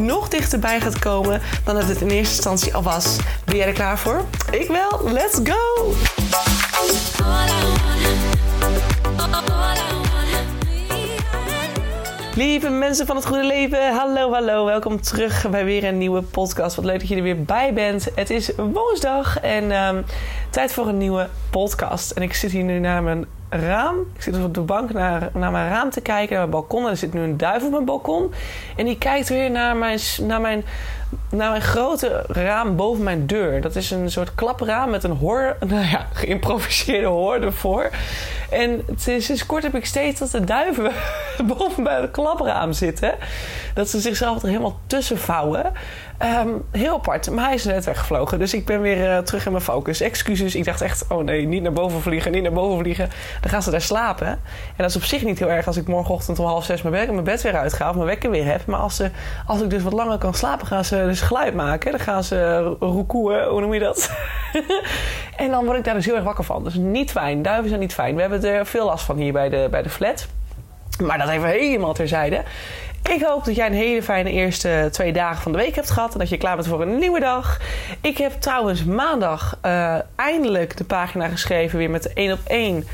nog dichterbij gaat komen dan dat het in eerste instantie al was. Ben jij er klaar voor? Ik wel. Let's go! Lieve mensen van het goede leven, hallo, hallo. Welkom terug bij weer een nieuwe podcast. Wat leuk dat je er weer bij bent. Het is woensdag en um, tijd voor een nieuwe podcast. En ik zit hier nu naar mijn raam. Ik zit dus op de bank naar, naar mijn raam te kijken, naar mijn balkon. En er zit nu een duif op mijn balkon. En die kijkt weer naar mijn, naar mijn, naar mijn grote raam boven mijn deur. Dat is een soort klapraam met een hoor, nou ja, geïmproviseerde hoor ervoor. En sinds kort heb ik steeds dat de duiven boven bij het klapraam zitten. Dat ze zichzelf er helemaal tussen vouwen. Um, heel apart. Maar hij is net weggevlogen. Dus ik ben weer uh, terug in mijn focus. Excuses. Ik dacht echt, oh nee, niet naar boven vliegen, niet naar boven vliegen. Dan gaan ze daar slapen. En dat is op zich niet heel erg als ik morgenochtend om half zes mijn bed, mijn bed weer uitga of mijn wekker weer heb. Maar als, ze, als ik dus wat langer kan slapen, gaan ze dus geluid maken. Dan gaan ze roekoeën, hoe noem je dat? en dan word ik daar dus heel erg wakker van. Dus niet fijn. Duiven zijn niet fijn. We hebben er veel last van hier bij de, bij de flat. Maar dat even helemaal terzijde. Ik hoop dat jij een hele fijne eerste twee dagen van de week hebt gehad. En dat je klaar bent voor een nieuwe dag. Ik heb trouwens maandag uh, eindelijk de pagina geschreven weer met de 1 op 1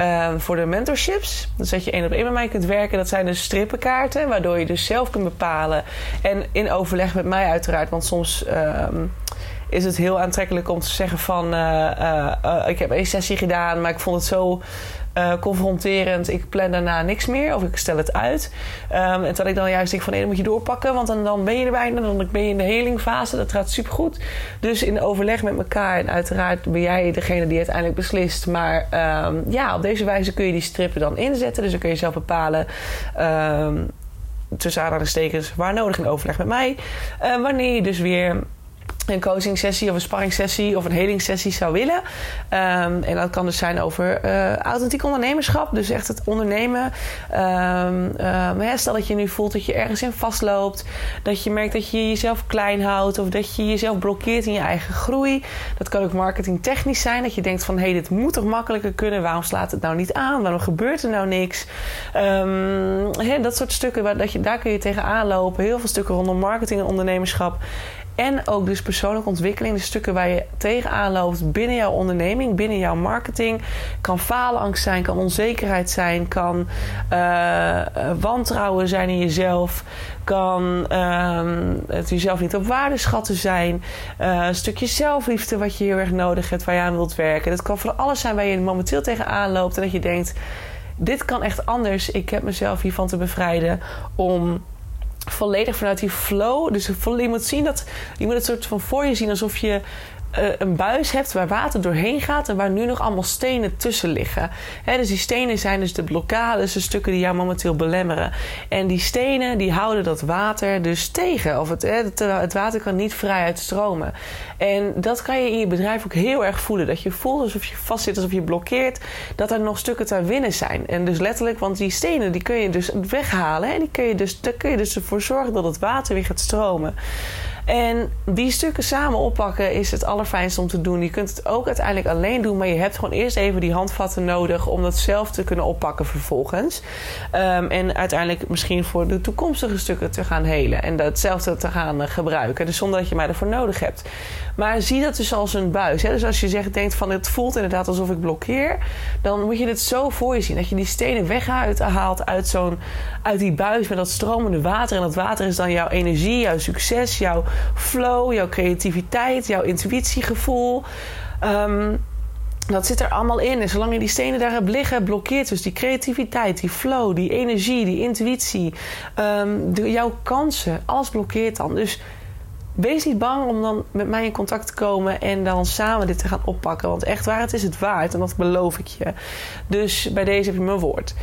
uh, voor de mentorships. Dat je één op één met mij kunt werken. Dat zijn dus strippenkaarten, waardoor je dus zelf kunt bepalen. En in overleg met mij uiteraard. Want soms uh, is het heel aantrekkelijk om te zeggen van... Uh, ik heb één sessie gedaan, maar ik vond het zo uh, confronterend. Ik plan daarna niks meer of ik stel het uit. Um, en dat ik dan juist denk van nee, moet je doorpakken. Want dan, dan ben je er bijna. Dan ben je in de helingfase. Dat gaat supergoed. Dus in overleg met elkaar. En uiteraard ben jij degene die uiteindelijk beslist. Maar um, ja, op deze wijze kun je die strippen dan inzetten. Dus dan kun je zelf bepalen... Um, tussen aanhalingstekens, waar nodig in overleg met mij. Wanneer je dus weer een coaching sessie of een sparring sessie of een heling sessie zou willen. Um, en dat kan dus zijn over uh, authentiek ondernemerschap. Dus echt het ondernemen. Um, stel dat je nu voelt dat je ergens in vastloopt. Dat je merkt dat je jezelf klein houdt. Of dat je jezelf blokkeert in je eigen groei. Dat kan ook marketingtechnisch zijn. Dat je denkt van hé, hey, dit moet toch makkelijker kunnen. Waarom slaat het nou niet aan? Waarom gebeurt er nou niks? He, dat soort stukken, waar, dat je, daar kun je tegenaan lopen. Heel veel stukken rondom marketing en ondernemerschap. En ook dus persoonlijke ontwikkeling, de stukken waar je tegenaan loopt binnen jouw onderneming, binnen jouw marketing. Kan falenangst zijn, kan onzekerheid zijn, kan uh, wantrouwen zijn in jezelf, kan uh, het jezelf niet op waarde schatten zijn. Uh, een stukje zelfliefde wat je heel erg nodig hebt, waar je aan wilt werken. Dat kan van alles zijn waar je momenteel tegenaan loopt en dat je denkt: dit kan echt anders. Ik heb mezelf hiervan te bevrijden om volledig vanuit die flow. Dus je moet zien dat je moet het soort van voor je zien alsof je uh, een buis hebt waar water doorheen gaat en waar nu nog allemaal stenen tussen liggen. He, dus die stenen zijn dus de blokkades, de stukken die jou momenteel belemmeren. En die stenen die houden dat water dus tegen. Of het, het, het water kan niet vrij uitstromen. En dat kan je in je bedrijf ook heel erg voelen. Dat je voelt alsof je vastzit, alsof je blokkeert. Dat er nog stukken te winnen zijn. En dus letterlijk, want die stenen die kun je dus weghalen. En die kun je dus, daar kun je dus ervoor zorgen dat het water weer gaat stromen. En die stukken samen oppakken is het allerfijnste om te doen. Je kunt het ook uiteindelijk alleen doen, maar je hebt gewoon eerst even die handvatten nodig om dat zelf te kunnen oppakken vervolgens. Um, en uiteindelijk misschien voor de toekomstige stukken te gaan helen en datzelfde te gaan uh, gebruiken. Dus zonder dat je mij ervoor nodig hebt. Maar zie dat dus als een buis. Hè? Dus als je zegt, denkt van het voelt inderdaad alsof ik blokkeer, dan moet je het zo voor je zien. Dat je die stenen weghaalt uit, zo'n, uit die buis met dat stromende water. En dat water is dan jouw energie, jouw succes, jouw flow, jouw creativiteit, jouw intuïtiegevoel. Um, dat zit er allemaal in. En zolang je die stenen daar hebt liggen, blokkeert dus die creativiteit, die flow, die energie, die intuïtie, de, jouw kansen. Alles blokkeert dan. Dus wees niet bang om dan met mij in contact te komen en dan samen dit te gaan oppakken. Want echt waar, het is het waard en dat beloof ik je. Dus bij deze heb je mijn woord.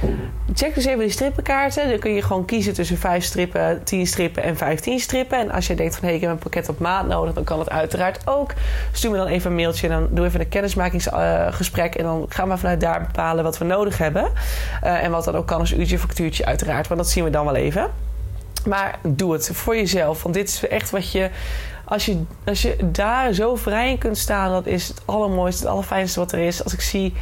Check dus even die strippenkaarten. Dan kun je gewoon kiezen tussen 5 strippen, 10 strippen en 15 strippen. En als je denkt van hé, hey, ik heb een pakket op maat nodig, dan kan het uiteraard ook. Stuur me dan even een mailtje en dan doe even een kennismakingsgesprek. en dan gaan we vanuit daar bepalen wat we nodig hebben. Uh, en wat dan ook kan als uurtje factuurtje uiteraard. Want dat zien we dan wel even. Maar doe het voor jezelf. Want dit is echt wat je. Als je, als je daar zo vrij in kunt staan, dat is het allermooiste, het allerfijnste wat er is. Als ik zie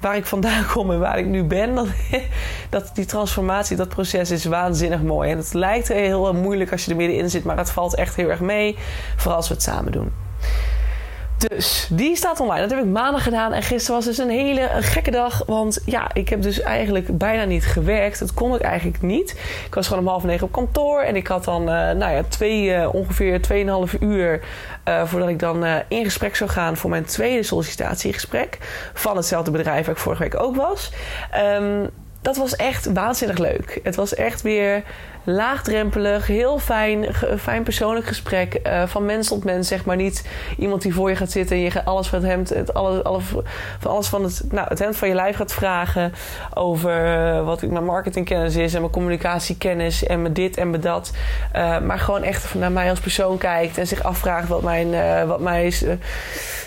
waar ik vandaan kom en waar ik nu ben, dan, dat die transformatie, dat proces is waanzinnig mooi. En het lijkt heel moeilijk als je er middenin zit, maar het valt echt heel erg mee. Vooral als we het samen doen. Dus die staat online. Dat heb ik maandag gedaan. En gisteren was dus een hele gekke dag. Want ja, ik heb dus eigenlijk bijna niet gewerkt. Dat kon ik eigenlijk niet. Ik was gewoon om half negen op kantoor. En ik had dan uh, nou ja, twee, uh, ongeveer 2,5 uur uh, voordat ik dan in gesprek zou gaan voor mijn tweede sollicitatiegesprek. Van hetzelfde bedrijf waar ik vorige week ook was. Um, dat was echt waanzinnig leuk. Het was echt weer laagdrempelig, heel fijn, fijn persoonlijk gesprek. Uh, van mens tot mens, zeg maar. Niet iemand die voor je gaat zitten en je alles van het hemd, het, alles, alles, van alles van het, nou, het hemd van je lijf gaat vragen. Over uh, wat mijn marketingkennis is en mijn communicatiekennis en me dit en me dat. Uh, maar gewoon echt naar mij als persoon kijkt en zich afvraagt wat mijn, wat mij is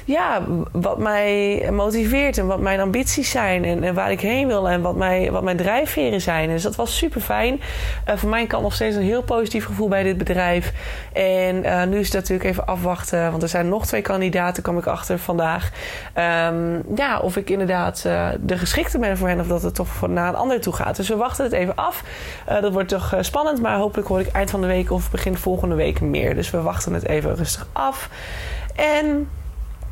ja, wat mij motiveert en wat mijn ambities zijn en, waar ik heen wil en wat, mij, wat mijn drijfveren zijn. Dus dat was super fijn. Uh, voor mij kan nog steeds een heel positief gevoel bij dit bedrijf. En uh, nu is het natuurlijk even afwachten, want er zijn nog twee kandidaten, kwam ik achter vandaag. Um, ja, of ik inderdaad uh, de geschikte ben voor hen of dat het toch naar een ander toe gaat. Dus we wachten het even af. dat wordt toch spannend, maar hopelijk hoor ik eind van de week of begin volgende week meer. Dus we wachten het even rustig af. En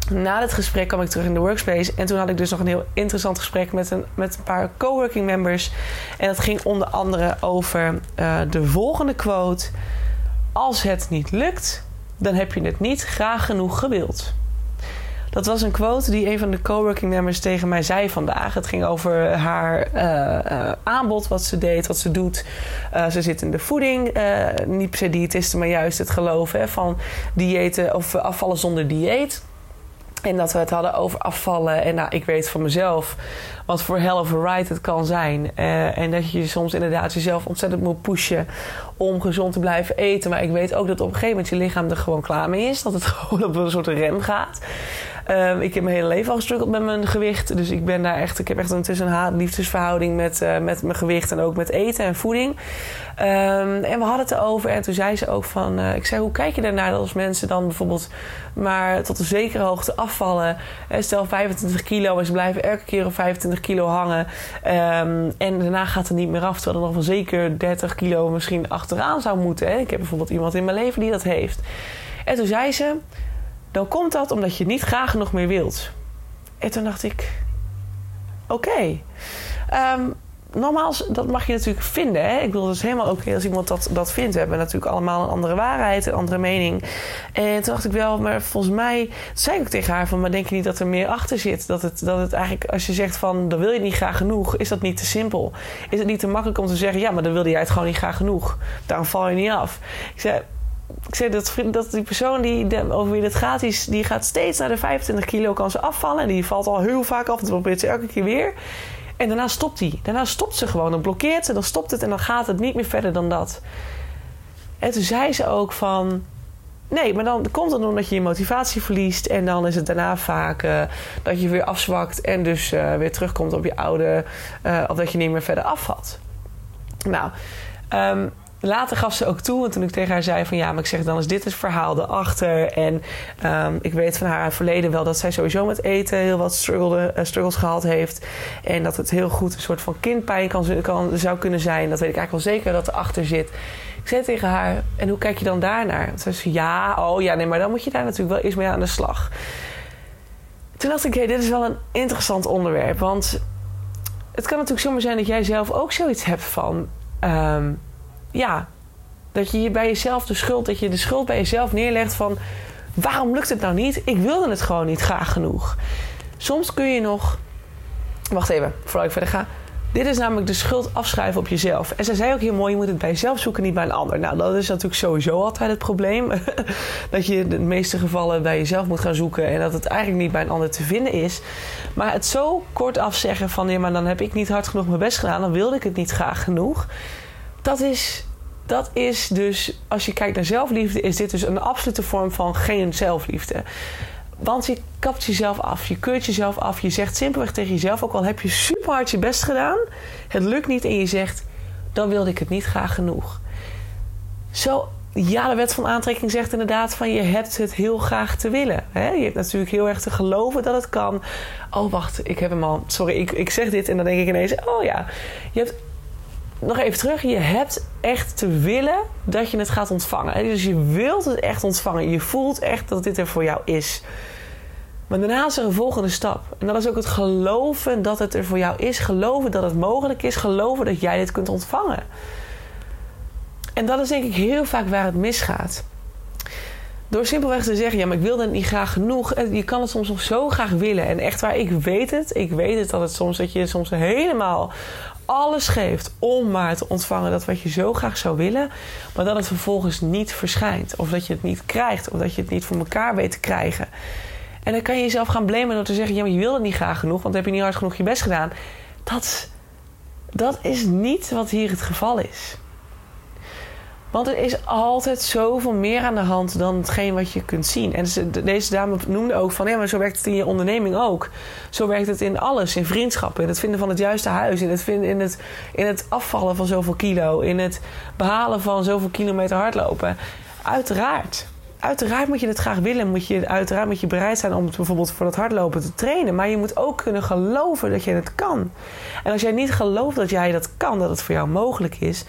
na het gesprek kwam ik terug in de workspace. En toen had ik dus nog een heel interessant gesprek met een, met een paar coworking members. En dat ging onder andere over uh, de volgende quote. Als het niet lukt, dan heb je het niet graag genoeg gewild. Dat was een quote die een van de coworking members tegen mij zei vandaag. Het ging over haar uh, uh, aanbod, wat ze deed, wat ze doet. Ze zit in de voeding, niet per se maar juist het geloven van diëten of afvallen zonder dieet. En dat we het hadden over afvallen. En nou, ik weet van mezelf wat voor hell of a ride het kan zijn. Uh, en dat je soms inderdaad jezelf ontzettend moet pushen om gezond te blijven eten. Maar ik weet ook dat op een gegeven moment je lichaam er gewoon klaar mee is. Dat het gewoon op een soort rem gaat. Um, ik heb mijn hele leven al gestruggeld met mijn gewicht. Dus ik ben daar echt, ik heb echt een tussen haat liefdesverhouding met, uh, met mijn gewicht en ook met eten en voeding. Um, en we hadden het erover en toen zei ze ook van, uh, ik zei, hoe kijk je daarnaar dat als mensen dan bijvoorbeeld maar tot een zekere hoogte afvallen? Uh, stel 25 kilo en ze blijven elke keer op 25 kilo hangen. Um, en daarna gaat het niet meer af, terwijl er nog wel zeker 30 kilo misschien achteraan zou moeten. Hè? Ik heb bijvoorbeeld iemand in mijn leven die dat heeft. En toen zei ze, dan komt dat omdat je niet graag nog meer wilt. En toen dacht ik: oké. Okay. Um, nogmaals, dat mag je natuurlijk vinden. Hè? Ik bedoel, dat is helemaal oké okay als iemand dat, dat vindt. We hebben natuurlijk allemaal een andere waarheid, een andere mening. En toen dacht ik wel, maar volgens mij... zei ik ook tegen haar van, maar denk je niet dat er meer achter zit? Dat het, dat het eigenlijk, als je zegt van, dan wil je niet graag genoeg... is dat niet te simpel? Is het niet te makkelijk om te zeggen... ja, maar dan wilde jij het gewoon niet graag genoeg. Daarom val je niet af. Ik zei, ik zeg dat, dat die persoon die, over wie het gaat, die, gaat steeds naar de 25 kilo kan ze afvallen. En die valt al heel vaak af. Dan probeert ze elke keer weer. En daarna stopt die. Daarna stopt ze gewoon. Dan blokkeert ze, dan stopt het en dan gaat het niet meer verder dan dat. En toen zei ze ook van. Nee, maar dan komt het omdat je je motivatie verliest. En dan is het daarna vaak uh, dat je weer afzwakt. En dus uh, weer terugkomt op je oude. Uh, of dat je niet meer verder afvalt. Nou, um, later gaf ze ook toe, en toen ik tegen haar zei van ja, maar ik zeg dan is dit het verhaal erachter. En um, ik weet van haar verleden wel dat zij sowieso met eten heel wat uh, struggles gehad heeft. En dat het heel goed een soort van kindpijn kan, kan, zou kunnen zijn. Dat weet ik eigenlijk wel zeker dat erachter zit. Ik zei tegen haar, en hoe kijk je dan daarnaar? Ze zei ja, oh ja, nee, maar dan moet je daar natuurlijk wel eens mee aan de slag. Toen dacht ik, hey, dit is wel een interessant onderwerp. Want het kan natuurlijk zomaar zijn dat jij zelf ook zoiets hebt van... Um, ja, dat je bij jezelf de schuld, dat je de schuld bij jezelf neerlegt van waarom lukt het nou niet? Ik wilde het gewoon niet graag genoeg. Soms kun je nog, wacht even, voordat ik verder ga. Dit is namelijk de schuld afschrijven op jezelf. En zij zei ook heel mooi: je moet het bij jezelf zoeken, niet bij een ander. Nou, dat is natuurlijk sowieso altijd het probleem. dat je in de meeste gevallen bij jezelf moet gaan zoeken en dat het eigenlijk niet bij een ander te vinden is. Maar het zo kort afzeggen van ja, maar dan heb ik niet hard genoeg mijn best gedaan, dan wilde ik het niet graag genoeg. Dat is, dat is dus, als je kijkt naar zelfliefde, is dit dus een absolute vorm van geen zelfliefde. Want je kapt jezelf af, je keurt jezelf af, je zegt simpelweg tegen jezelf, ook al heb je super hard je best gedaan, het lukt niet en je zegt, dan wilde ik het niet graag genoeg. Zo, ja, de wet van aantrekking zegt inderdaad van je hebt het heel graag te willen. Hè? Je hebt natuurlijk heel erg te geloven dat het kan. Oh, wacht, ik heb hem al. Sorry, ik, ik zeg dit en dan denk ik ineens, oh ja, je hebt nog even terug. Je hebt echt te willen dat je het gaat ontvangen. Dus je wilt het echt ontvangen. Je voelt echt dat dit er voor jou is. Maar daarna is er een volgende stap. En dat is ook het geloven dat het er voor jou is. Geloven dat het mogelijk is. Geloven dat jij dit kunt ontvangen. En dat is denk ik heel vaak waar het misgaat. Door simpelweg te zeggen, ja, maar ik wil het niet graag genoeg. Je kan het soms nog zo graag willen. En echt waar, ik weet het. Ik weet het dat het soms dat je soms helemaal alles geeft om maar te ontvangen dat wat je zo graag zou willen, maar dat het vervolgens niet verschijnt. Of dat je het niet krijgt, of dat je het niet voor elkaar weet te krijgen. En dan kan je jezelf gaan blamen door te zeggen: ja, maar je wil het niet graag genoeg, want heb je niet hard genoeg je best gedaan. Dat, dat is niet wat hier het geval is. Want er is altijd zoveel meer aan de hand dan hetgeen wat je kunt zien. En deze dame noemde ook van ja, maar zo werkt het in je onderneming ook. Zo werkt het in alles, in vriendschappen, in het vinden van het juiste huis, in het, vinden, in het, in het afvallen van zoveel kilo, in het behalen van zoveel kilometer hardlopen. Uiteraard. Uiteraard moet je het graag willen. Moet je, uiteraard moet je bereid zijn om bijvoorbeeld voor dat hardlopen te trainen. Maar je moet ook kunnen geloven dat je het kan. En als jij niet gelooft dat jij dat kan, dat het voor jou mogelijk is,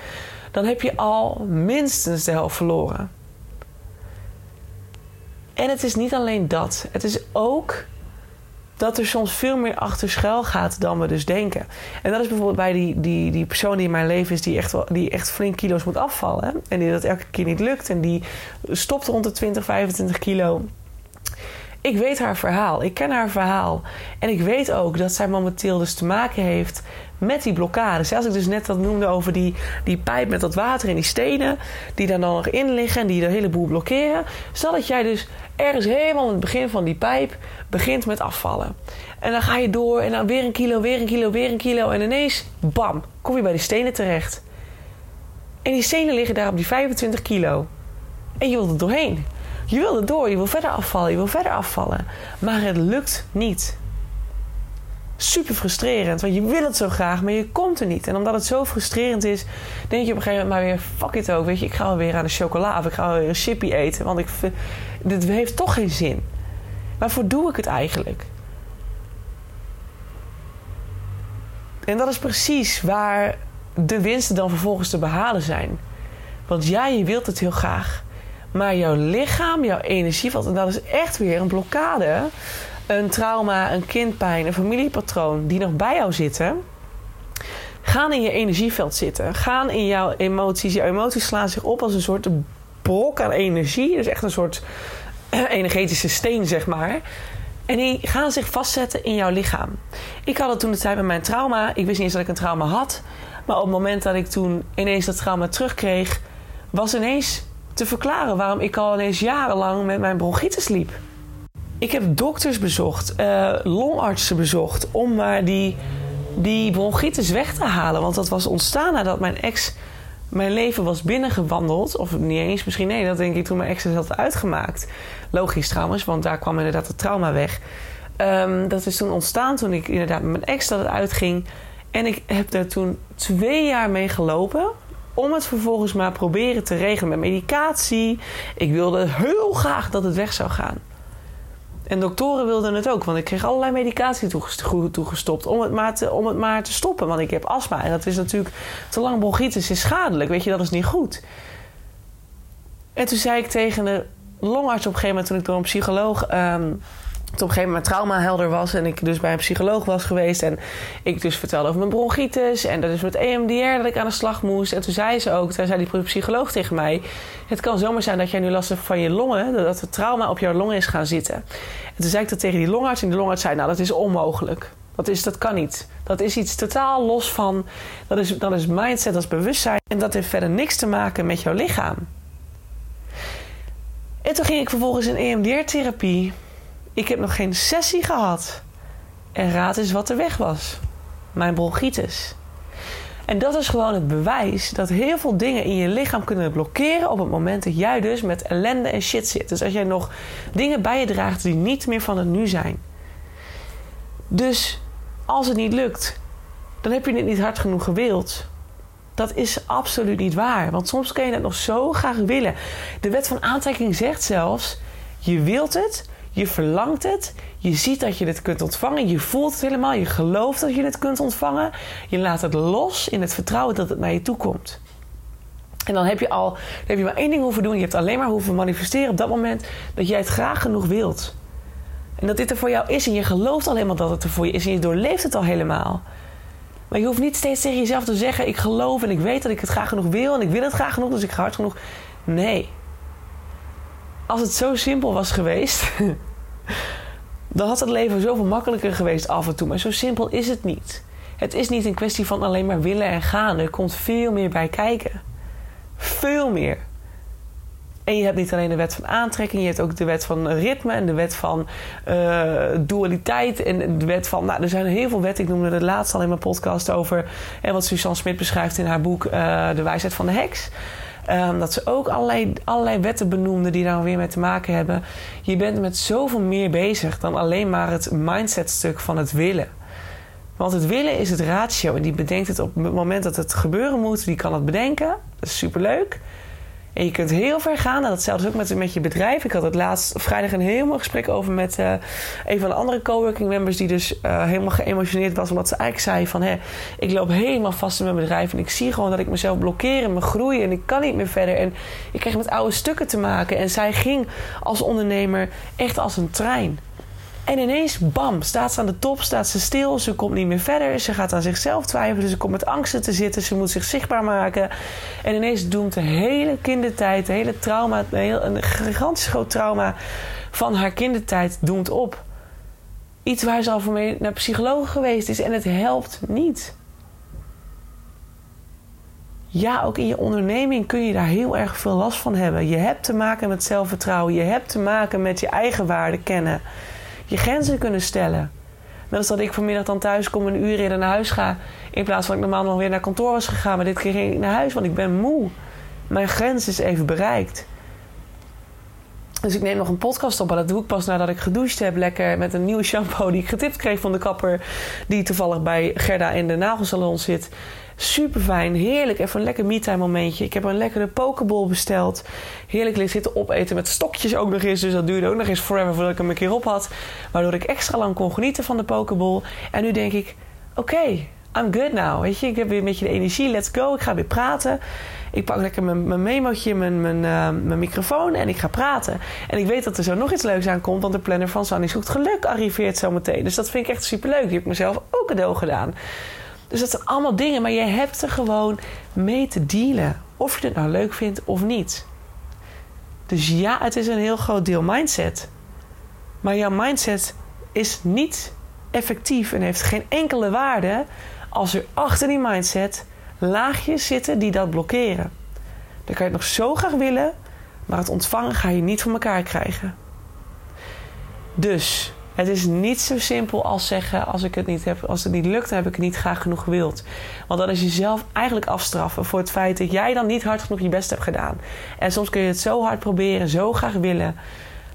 dan heb je al minstens de helft verloren. En het is niet alleen dat. Het is ook dat er soms veel meer achter schuil gaat dan we dus denken. En dat is bijvoorbeeld bij die, die, die persoon die in mijn leven is... die echt, wel, die echt flink kilo's moet afvallen. En die dat elke keer niet lukt. En die stopt rond de 20, 25 kilo. Ik weet haar verhaal. Ik ken haar verhaal. En ik weet ook dat zij momenteel dus te maken heeft met die blokkades. Zoals ik dus net dat noemde over die, die pijp met dat water en die stenen... die daar dan nog in liggen en die de hele boel blokkeren. Stel dat jij dus ergens helemaal in het begin van die pijp begint met afvallen. En dan ga je door en dan weer een kilo, weer een kilo, weer een kilo... en ineens, bam, kom je bij die stenen terecht. En die stenen liggen daar op die 25 kilo. En je wilt er doorheen. Je wil er door, je wil verder afvallen, je wil verder afvallen. Maar het lukt niet super frustrerend. Want je wil het zo graag, maar je komt er niet. En omdat het zo frustrerend is, denk je op een gegeven moment maar weer: fuck it ook. Weet je, ik ga wel weer aan de chocola of ik ga wel weer een chippy eten. Want ik, dit heeft toch geen zin. Waarvoor doe ik het eigenlijk? En dat is precies waar de winsten dan vervolgens te behalen zijn. Want ja, je wilt het heel graag. Maar jouw lichaam, jouw energieveld, en dat is echt weer een blokkade een trauma, een kindpijn, een familiepatroon die nog bij jou zitten, gaan in je energieveld zitten. Gaan in jouw emoties. Jouw emoties slaan zich op als een soort brok aan energie. Dus echt een soort energetische steen, zeg maar. En die gaan zich vastzetten in jouw lichaam. Ik had het toen de tijd met mijn trauma. Ik wist niet eens dat ik een trauma had. Maar op het moment dat ik toen ineens dat trauma terugkreeg, was ineens te verklaren waarom ik al ineens jarenlang met mijn bronchitis liep. Ik heb dokters bezocht, uh, longartsen bezocht om maar die, die bronchitis weg te halen. Want dat was ontstaan nadat mijn ex mijn leven was binnengewandeld. Of niet eens, misschien nee, dat denk ik toen mijn ex het had uitgemaakt. Logisch trouwens, want daar kwam inderdaad het trauma weg. Um, dat is toen ontstaan toen ik inderdaad met mijn ex dat het uitging. En ik heb daar toen twee jaar mee gelopen. Om het vervolgens maar proberen te regelen met medicatie. Ik wilde heel graag dat het weg zou gaan. En doktoren wilden het ook, want ik kreeg allerlei medicatie toegestopt om het, maar te, om het maar te stoppen. Want ik heb astma en dat is natuurlijk te lang bronchitis is schadelijk. Weet je, dat is niet goed. En toen zei ik tegen de longarts op een gegeven moment, toen ik door een psycholoog ehm, op een gegeven moment trauma helder was en ik dus bij een psycholoog was geweest en ik dus vertelde over mijn bronchitis en dat is met EMDR dat ik aan de slag moest. En toen zei ze ook, toen zei die psycholoog tegen mij, het kan zomaar zijn dat jij nu last hebt van je longen, dat het trauma op jouw longen is gaan zitten. En toen zei ik dat tegen die longarts en die longarts zei, nou dat is onmogelijk. Dat, is, dat kan niet. Dat is iets totaal los van. Dat is, dat is mindset, dat is bewustzijn. En dat heeft verder niks te maken met jouw lichaam. En toen ging ik vervolgens in EMDR-therapie. Ik heb nog geen sessie gehad. En raad eens wat er weg was. Mijn bronchitis. En dat is gewoon het bewijs dat heel veel dingen in je lichaam kunnen blokkeren op het moment dat jij dus met ellende en shit zit. Dus als jij nog dingen bij je draagt die niet meer van het nu zijn. Dus als het niet lukt, dan heb je het niet hard genoeg gewild. Dat is absoluut niet waar. Want soms kun je het nog zo graag willen. De wet van aantrekking zegt zelfs: je wilt het, je verlangt het, je ziet dat je het kunt ontvangen, je voelt het helemaal, je gelooft dat je het kunt ontvangen. Je laat het los in het vertrouwen dat het naar je toe komt. En dan heb je al, dan heb je maar één ding hoeven doen. Je hebt alleen maar hoeven manifesteren op dat moment dat jij het graag genoeg wilt. En dat dit er voor jou is en je gelooft al helemaal dat het er voor je is en je doorleeft het al helemaal. Maar je hoeft niet steeds tegen jezelf te zeggen: Ik geloof en ik weet dat ik het graag genoeg wil en ik wil het graag genoeg, dus ik ga hard genoeg. Nee. Als het zo simpel was geweest, dan had het leven zoveel makkelijker geweest af en toe. Maar zo simpel is het niet. Het is niet een kwestie van alleen maar willen en gaan. Er komt veel meer bij kijken. Veel meer. En je hebt niet alleen de wet van aantrekking, je hebt ook de wet van ritme en de wet van uh, dualiteit en de wet van. Nou, er zijn heel veel wetten. Ik noemde het laatst al in mijn podcast over. En wat Suzanne Smit beschrijft in haar boek uh, De wijsheid van de heks. Um, dat ze ook allerlei, allerlei wetten benoemde die daar weer mee te maken hebben. Je bent met zoveel meer bezig dan alleen maar het mindsetstuk van het willen. Want het willen is het ratio. En die bedenkt het op het moment dat het gebeuren moet. Die kan het bedenken. Dat is superleuk. En je kunt heel ver gaan. En datzelfde ook met, met je bedrijf. Ik had het laatst vrijdag een mooi gesprek over met uh, een van de andere coworking members. Die dus uh, helemaal geëmotioneerd was. Omdat ze eigenlijk zei van... Hé, ik loop helemaal vast in mijn bedrijf. En ik zie gewoon dat ik mezelf blokkeer en me groei. En ik kan niet meer verder. En ik krijg met oude stukken te maken. En zij ging als ondernemer echt als een trein. En ineens, bam, staat ze aan de top, staat ze stil, ze komt niet meer verder, ze gaat aan zichzelf twijfelen, ze komt met angsten te zitten, ze moet zich zichtbaar maken. En ineens doemt de hele kindertijd, de hele trauma, een, een gigantisch groot trauma van haar kindertijd doemt op. Iets waar ze al voor mee naar psycholoog geweest is en het helpt niet. Ja, ook in je onderneming kun je daar heel erg veel last van hebben. Je hebt te maken met zelfvertrouwen, je hebt te maken met je eigen waarde kennen je grenzen kunnen stellen. Net als dat ik vanmiddag dan thuis kom en een uur eerder naar huis ga. In plaats van dat ik normaal nog weer naar kantoor was gegaan. Maar dit keer ging ik naar huis, want ik ben moe. Mijn grens is even bereikt. Dus ik neem nog een podcast op. Maar dat doe ik pas nadat ik gedoucht heb. Lekker met een nieuwe shampoo die ik getipt kreeg van de kapper. Die toevallig bij Gerda in de nagelsalon zit. Super fijn, heerlijk. Even een lekker me-time momentje. Ik heb een lekkere pokeball besteld. Heerlijk zitten opeten met stokjes ook nog eens. Dus dat duurde ook nog eens forever voordat ik hem een keer op had. Waardoor ik extra lang kon genieten van de pokeball. En nu denk ik, oké, I'm good now. Weet je, ik heb weer een beetje de energie. Let's go. Ik ga weer praten. Ik pak lekker mijn, mijn memootje, mijn, mijn, uh, mijn microfoon en ik ga praten. En ik weet dat er zo nog iets leuks aan komt. Want de planner van Sanny Zoekt Geluk arriveert zo meteen. Dus dat vind ik echt super leuk. Die heb ik mezelf ook cadeau gedaan. Dus dat zijn allemaal dingen, maar je hebt er gewoon mee te dealen. Of je het nou leuk vindt of niet. Dus ja, het is een heel groot deel mindset. Maar jouw mindset is niet effectief en heeft geen enkele waarde als er achter die mindset laagjes zitten die dat blokkeren. Dan kan je het nog zo graag willen, maar het ontvangen ga je niet voor elkaar krijgen. Dus het is niet zo simpel als zeggen: als, ik het niet heb, als het niet lukt, dan heb ik het niet graag genoeg gewild. Want dat is jezelf eigenlijk afstraffen voor het feit dat jij dan niet hard genoeg je best hebt gedaan. En soms kun je het zo hard proberen, zo graag willen.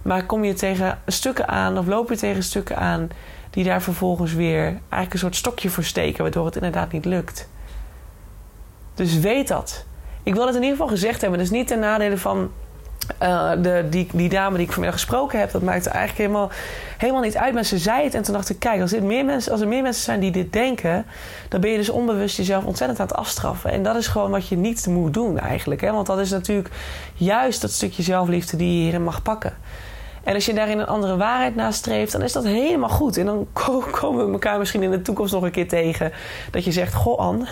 Maar kom je tegen stukken aan of loop je tegen stukken aan die daar vervolgens weer eigenlijk een soort stokje voor steken, waardoor het inderdaad niet lukt. Dus weet dat. Ik wil het in ieder geval gezegd hebben. Dus niet ten nadele van uh, de, die, die dame die ik vanmiddag gesproken heb, dat maakt eigenlijk helemaal, helemaal niet uit. Maar ze zei het en toen dacht ik, kijk, als, dit meer mensen, als er meer mensen zijn die dit denken, dan ben je dus onbewust jezelf ontzettend aan het afstraffen. En dat is gewoon wat je niet moet doen eigenlijk. Hè? Want dat is natuurlijk juist dat stukje zelfliefde die je hierin mag pakken. En als je daarin een andere waarheid nastreeft, dan is dat helemaal goed. En dan komen we elkaar misschien in de toekomst nog een keer tegen. Dat je zegt, goh Anne,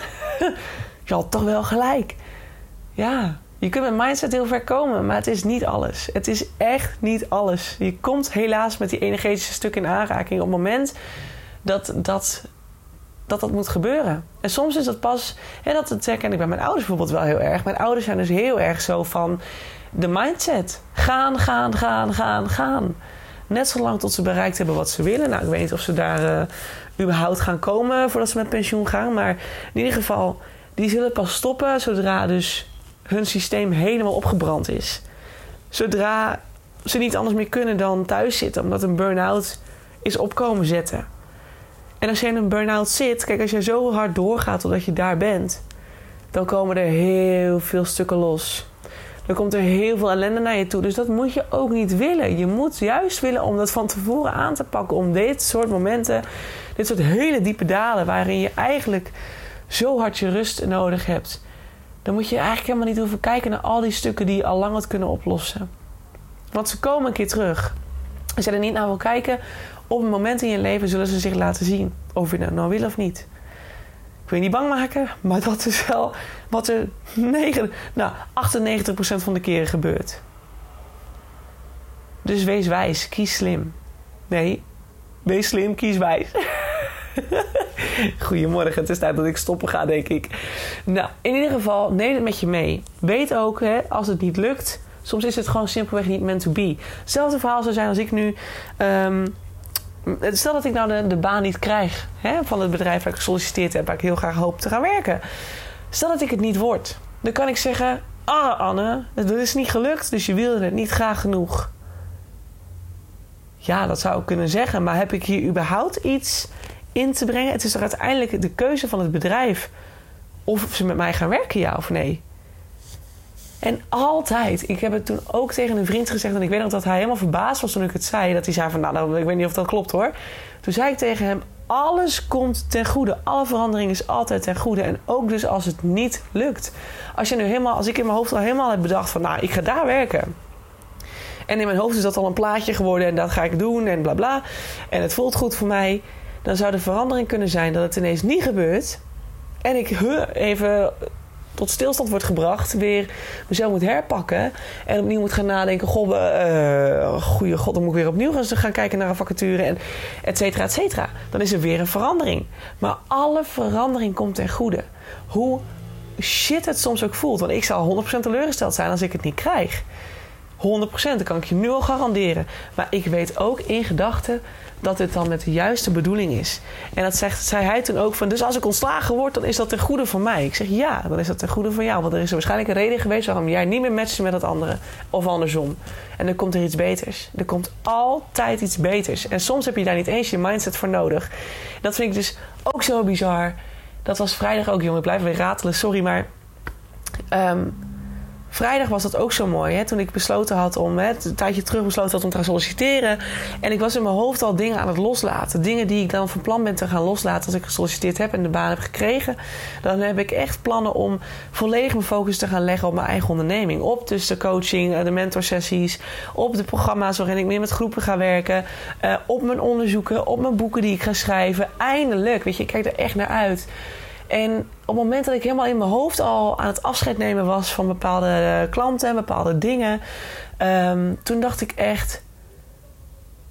je had toch wel gelijk. Ja, je kunt met mindset heel ver komen, maar het is niet alles. Het is echt niet alles. Je komt helaas met die energetische stukken in aanraking op het moment dat dat, dat dat moet gebeuren. En soms is dat pas, hè, dat, dat herken ik bij mijn ouders bijvoorbeeld wel heel erg. Mijn ouders zijn dus heel erg zo van de mindset. Gaan, gaan, gaan, gaan, gaan. Net zolang tot ze bereikt hebben wat ze willen. Nou, ik weet niet of ze daar uh, überhaupt gaan komen voordat ze met pensioen gaan. Maar in ieder geval, die zullen pas stoppen zodra dus hun systeem helemaal opgebrand is. Zodra ze niet anders meer kunnen dan thuis zitten, omdat een burn-out is opkomen zetten. En als je in een burn-out zit, kijk, als je zo hard doorgaat totdat je daar bent, dan komen er heel veel stukken los. Dan komt er heel veel ellende naar je toe. Dus dat moet je ook niet willen. Je moet juist willen om dat van tevoren aan te pakken. Om dit soort momenten, dit soort hele diepe dalen, waarin je eigenlijk zo hard je rust nodig hebt. Dan moet je eigenlijk helemaal niet hoeven kijken naar al die stukken die je al lang had kunnen oplossen. Want ze komen een keer terug. Als je er niet naar wil kijken, op een moment in je leven zullen ze zich laten zien. Of je dat nou wil of niet. Ik wil je niet bang maken, maar dat is wel wat er 9, nou, 98% van de keren gebeurt. Dus wees wijs, kies slim. Nee, wees slim, kies wijs. Goedemorgen, het is tijd dat ik stoppen ga, denk ik. Nou, in ieder geval, neem het met je mee. Weet ook, hè, als het niet lukt, soms is het gewoon simpelweg niet meant to be. Hetzelfde verhaal zou zijn als ik nu. Um, stel dat ik nou de, de baan niet krijg hè, van het bedrijf waar ik gesolliciteerd heb, waar ik heel graag hoop te gaan werken. Stel dat ik het niet word, dan kan ik zeggen: Ah, Anne, het is niet gelukt, dus je wilde het niet graag genoeg. Ja, dat zou ik kunnen zeggen, maar heb ik hier überhaupt iets in te brengen? Het is toch uiteindelijk de keuze van het bedrijf of ze met mij gaan werken, ja of nee? En altijd, ik heb het toen ook tegen een vriend gezegd... en ik weet nog dat hij helemaal verbaasd was toen ik het zei. Dat hij zei van, nou, nou ik weet niet of dat klopt hoor. Toen zei ik tegen hem, alles komt ten goede. Alle verandering is altijd ten goede. En ook dus als het niet lukt. Als, je nu helemaal, als ik in mijn hoofd al helemaal heb bedacht van, nou, ik ga daar werken... En in mijn hoofd is dat al een plaatje geworden en dat ga ik doen en bla bla. En het voelt goed voor mij. Dan zou de verandering kunnen zijn dat het ineens niet gebeurt. En ik even tot stilstand wordt gebracht, weer mezelf moet herpakken en opnieuw moet gaan nadenken: goh, uh, goede god, dan moet ik weer opnieuw gaan kijken naar een vacature en et cetera, et cetera. Dan is er weer een verandering. Maar alle verandering komt ten goede. Hoe shit het soms ook voelt, want ik zal 100% teleurgesteld zijn als ik het niet krijg. 100%, dat kan ik je nu al garanderen. Maar ik weet ook in gedachten dat dit dan met de juiste bedoeling is. En dat zegt, zei hij toen ook van, dus als ik ontslagen word, dan is dat ten goede voor mij. Ik zeg ja, dan is dat ten goede voor jou. Want er is waarschijnlijk een reden geweest waarom jij niet meer matcht met dat andere. Of andersom. En dan komt er iets beters. Er komt altijd iets beters. En soms heb je daar niet eens je mindset voor nodig. Dat vind ik dus ook zo bizar. Dat was vrijdag ook, jongen. Ik blijf weer ratelen, sorry, maar... Um, Vrijdag was dat ook zo mooi. Hè? Toen ik besloten had om, hè, een tijdje terug besloten had om te gaan solliciteren. En ik was in mijn hoofd al dingen aan het loslaten. Dingen die ik dan van plan ben te gaan loslaten als ik gesolliciteerd heb en de baan heb gekregen. Dan heb ik echt plannen om volledig mijn focus te gaan leggen op mijn eigen onderneming. Op dus de coaching, eh, de mentorsessies, op de programma's waarin ik meer met groepen ga werken. Uh, op mijn onderzoeken, op mijn boeken die ik ga schrijven. Eindelijk, weet je, ik kijk er echt naar uit. En op het moment dat ik helemaal in mijn hoofd al aan het afscheid nemen was van bepaalde klanten en bepaalde dingen, ehm, toen dacht ik echt.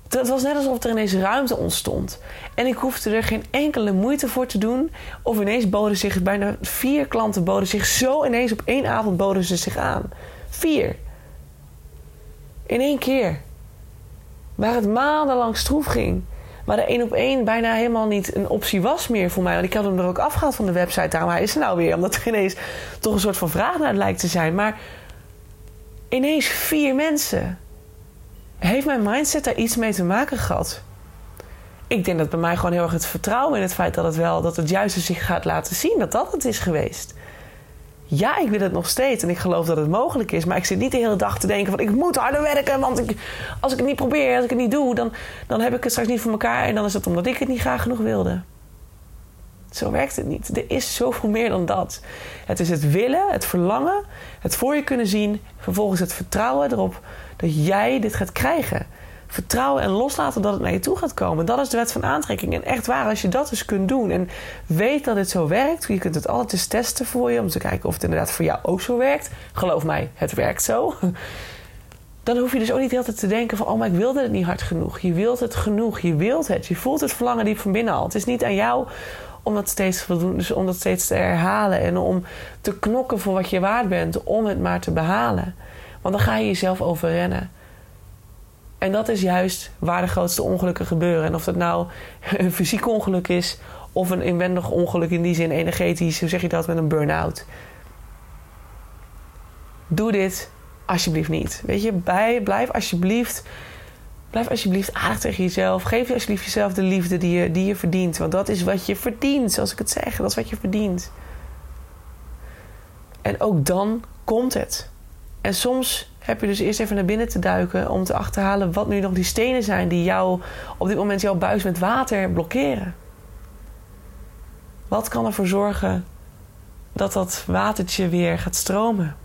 Het was net alsof er ineens ruimte ontstond. En ik hoefde er geen enkele moeite voor te doen. Of ineens boden zich bijna vier klanten boden zich zo ineens op één avond boden ze zich aan. Vier. In één keer. Waar het maandenlang stroef ging. Maar de één op één bijna helemaal niet een optie was meer voor mij. Want ik had hem er ook afgehaald van de website. Daarom hij is er nou weer. Omdat er ineens toch een soort van vraag naar lijkt te zijn. Maar ineens vier mensen. Heeft mijn mindset daar iets mee te maken gehad? Ik denk dat bij mij gewoon heel erg het vertrouwen in het feit dat het wel, dat het juiste zich gaat laten zien, dat dat het is geweest ja, ik wil het nog steeds en ik geloof dat het mogelijk is. Maar ik zit niet de hele dag te denken van ik moet harder werken. Want ik, als ik het niet probeer, als ik het niet doe, dan, dan heb ik het straks niet voor elkaar. En dan is het omdat ik het niet graag genoeg wilde. Zo werkt het niet. Er is zoveel meer dan dat. Het is het willen, het verlangen, het voor je kunnen zien. Vervolgens het vertrouwen erop dat jij dit gaat krijgen vertrouwen en loslaten dat het naar je toe gaat komen. Dat is de wet van aantrekking. En echt waar, als je dat dus kunt doen en weet dat het zo werkt, je kunt het altijd eens testen voor je om te kijken of het inderdaad voor jou ook zo werkt. Geloof mij, het werkt zo. dan hoef je dus ook niet altijd te denken van... oh, maar ik wilde het niet hard genoeg. Je wilt het genoeg. Je wilt het. Je voelt het verlangen diep van binnen al. Het is niet aan jou om dat steeds te doen. Dus om dat steeds te herhalen. En om te knokken voor wat je waard bent. Om het maar te behalen. Want dan ga je jezelf overrennen. En dat is juist waar de grootste ongelukken gebeuren. En of dat nou een fysiek ongeluk is... of een inwendig ongeluk in die zin energetisch. Hoe zeg je dat met een burn-out? Doe dit alsjeblieft niet. Weet je, blijf alsjeblieft... Blijf alsjeblieft aardig tegen jezelf. Geef alsjeblieft jezelf de liefde die je, die je verdient. Want dat is wat je verdient, zoals ik het zeg. Dat is wat je verdient. En ook dan komt het. En soms heb je dus eerst even naar binnen te duiken om te achterhalen wat nu nog die stenen zijn die jou op dit moment jouw buis met water blokkeren. Wat kan ervoor zorgen dat dat watertje weer gaat stromen?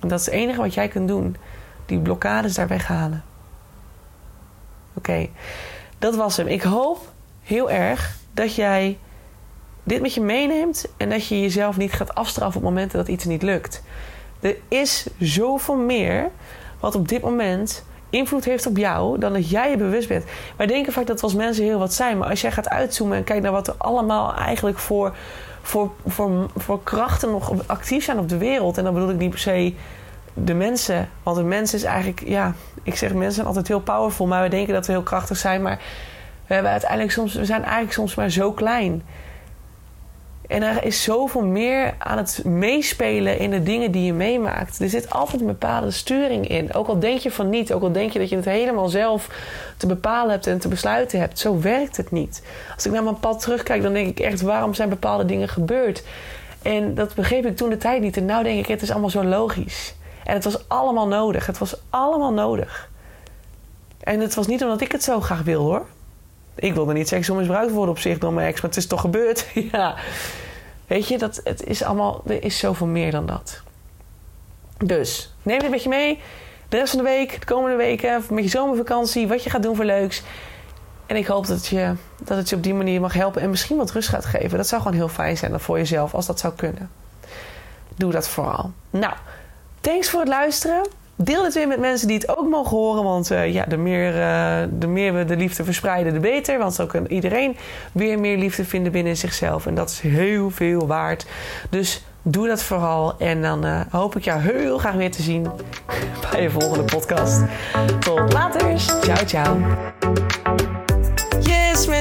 En dat is het enige wat jij kunt doen. Die blokkades daar weghalen. Oké, dat was hem. Ik hoop heel erg dat jij dit met je meeneemt en dat je jezelf niet gaat afstraffen op momenten dat iets niet lukt. Er is zoveel meer wat op dit moment invloed heeft op jou dan dat jij je bewust bent. Wij denken vaak dat we als mensen heel wat zijn, maar als jij gaat uitzoomen en kijkt naar wat er allemaal eigenlijk voor, voor, voor, voor krachten nog actief zijn op de wereld, en dan bedoel ik niet per se de mensen, want de mens is eigenlijk, ja, ik zeg mensen zijn altijd heel powerful, maar we denken dat we heel krachtig zijn, maar we hebben uiteindelijk soms, we zijn eigenlijk soms maar zo klein. En er is zoveel meer aan het meespelen in de dingen die je meemaakt. Er zit altijd een bepaalde sturing in. Ook al denk je van niet, ook al denk je dat je het helemaal zelf te bepalen hebt en te besluiten hebt. Zo werkt het niet. Als ik naar mijn pad terugkijk, dan denk ik echt: waarom zijn bepaalde dingen gebeurd? En dat begreep ik toen de tijd niet. En nu denk ik: het is allemaal zo logisch. En het was allemaal nodig. Het was allemaal nodig. En het was niet omdat ik het zo graag wil hoor ik wilde niet seksueel misbruikt worden op zich door mijn ex, maar het is toch gebeurd. ja. Weet je, dat, het is allemaal, er is zoveel meer dan dat. Dus, neem dit met je mee. De rest van de week, de komende weken, met je zomervakantie, wat je gaat doen voor leuks. En ik hoop dat, je, dat het je op die manier mag helpen en misschien wat rust gaat geven. Dat zou gewoon heel fijn zijn voor jezelf als dat zou kunnen. Doe dat vooral. Nou, thanks voor het luisteren. Deel het weer met mensen die het ook mogen horen. Want uh, ja, de meer, uh, de meer we de liefde verspreiden, de beter. Want zo kan iedereen weer meer liefde vinden binnen zichzelf. En dat is heel veel waard. Dus doe dat vooral. En dan uh, hoop ik jou heel graag weer te zien bij de volgende podcast. Tot later. Ciao, ciao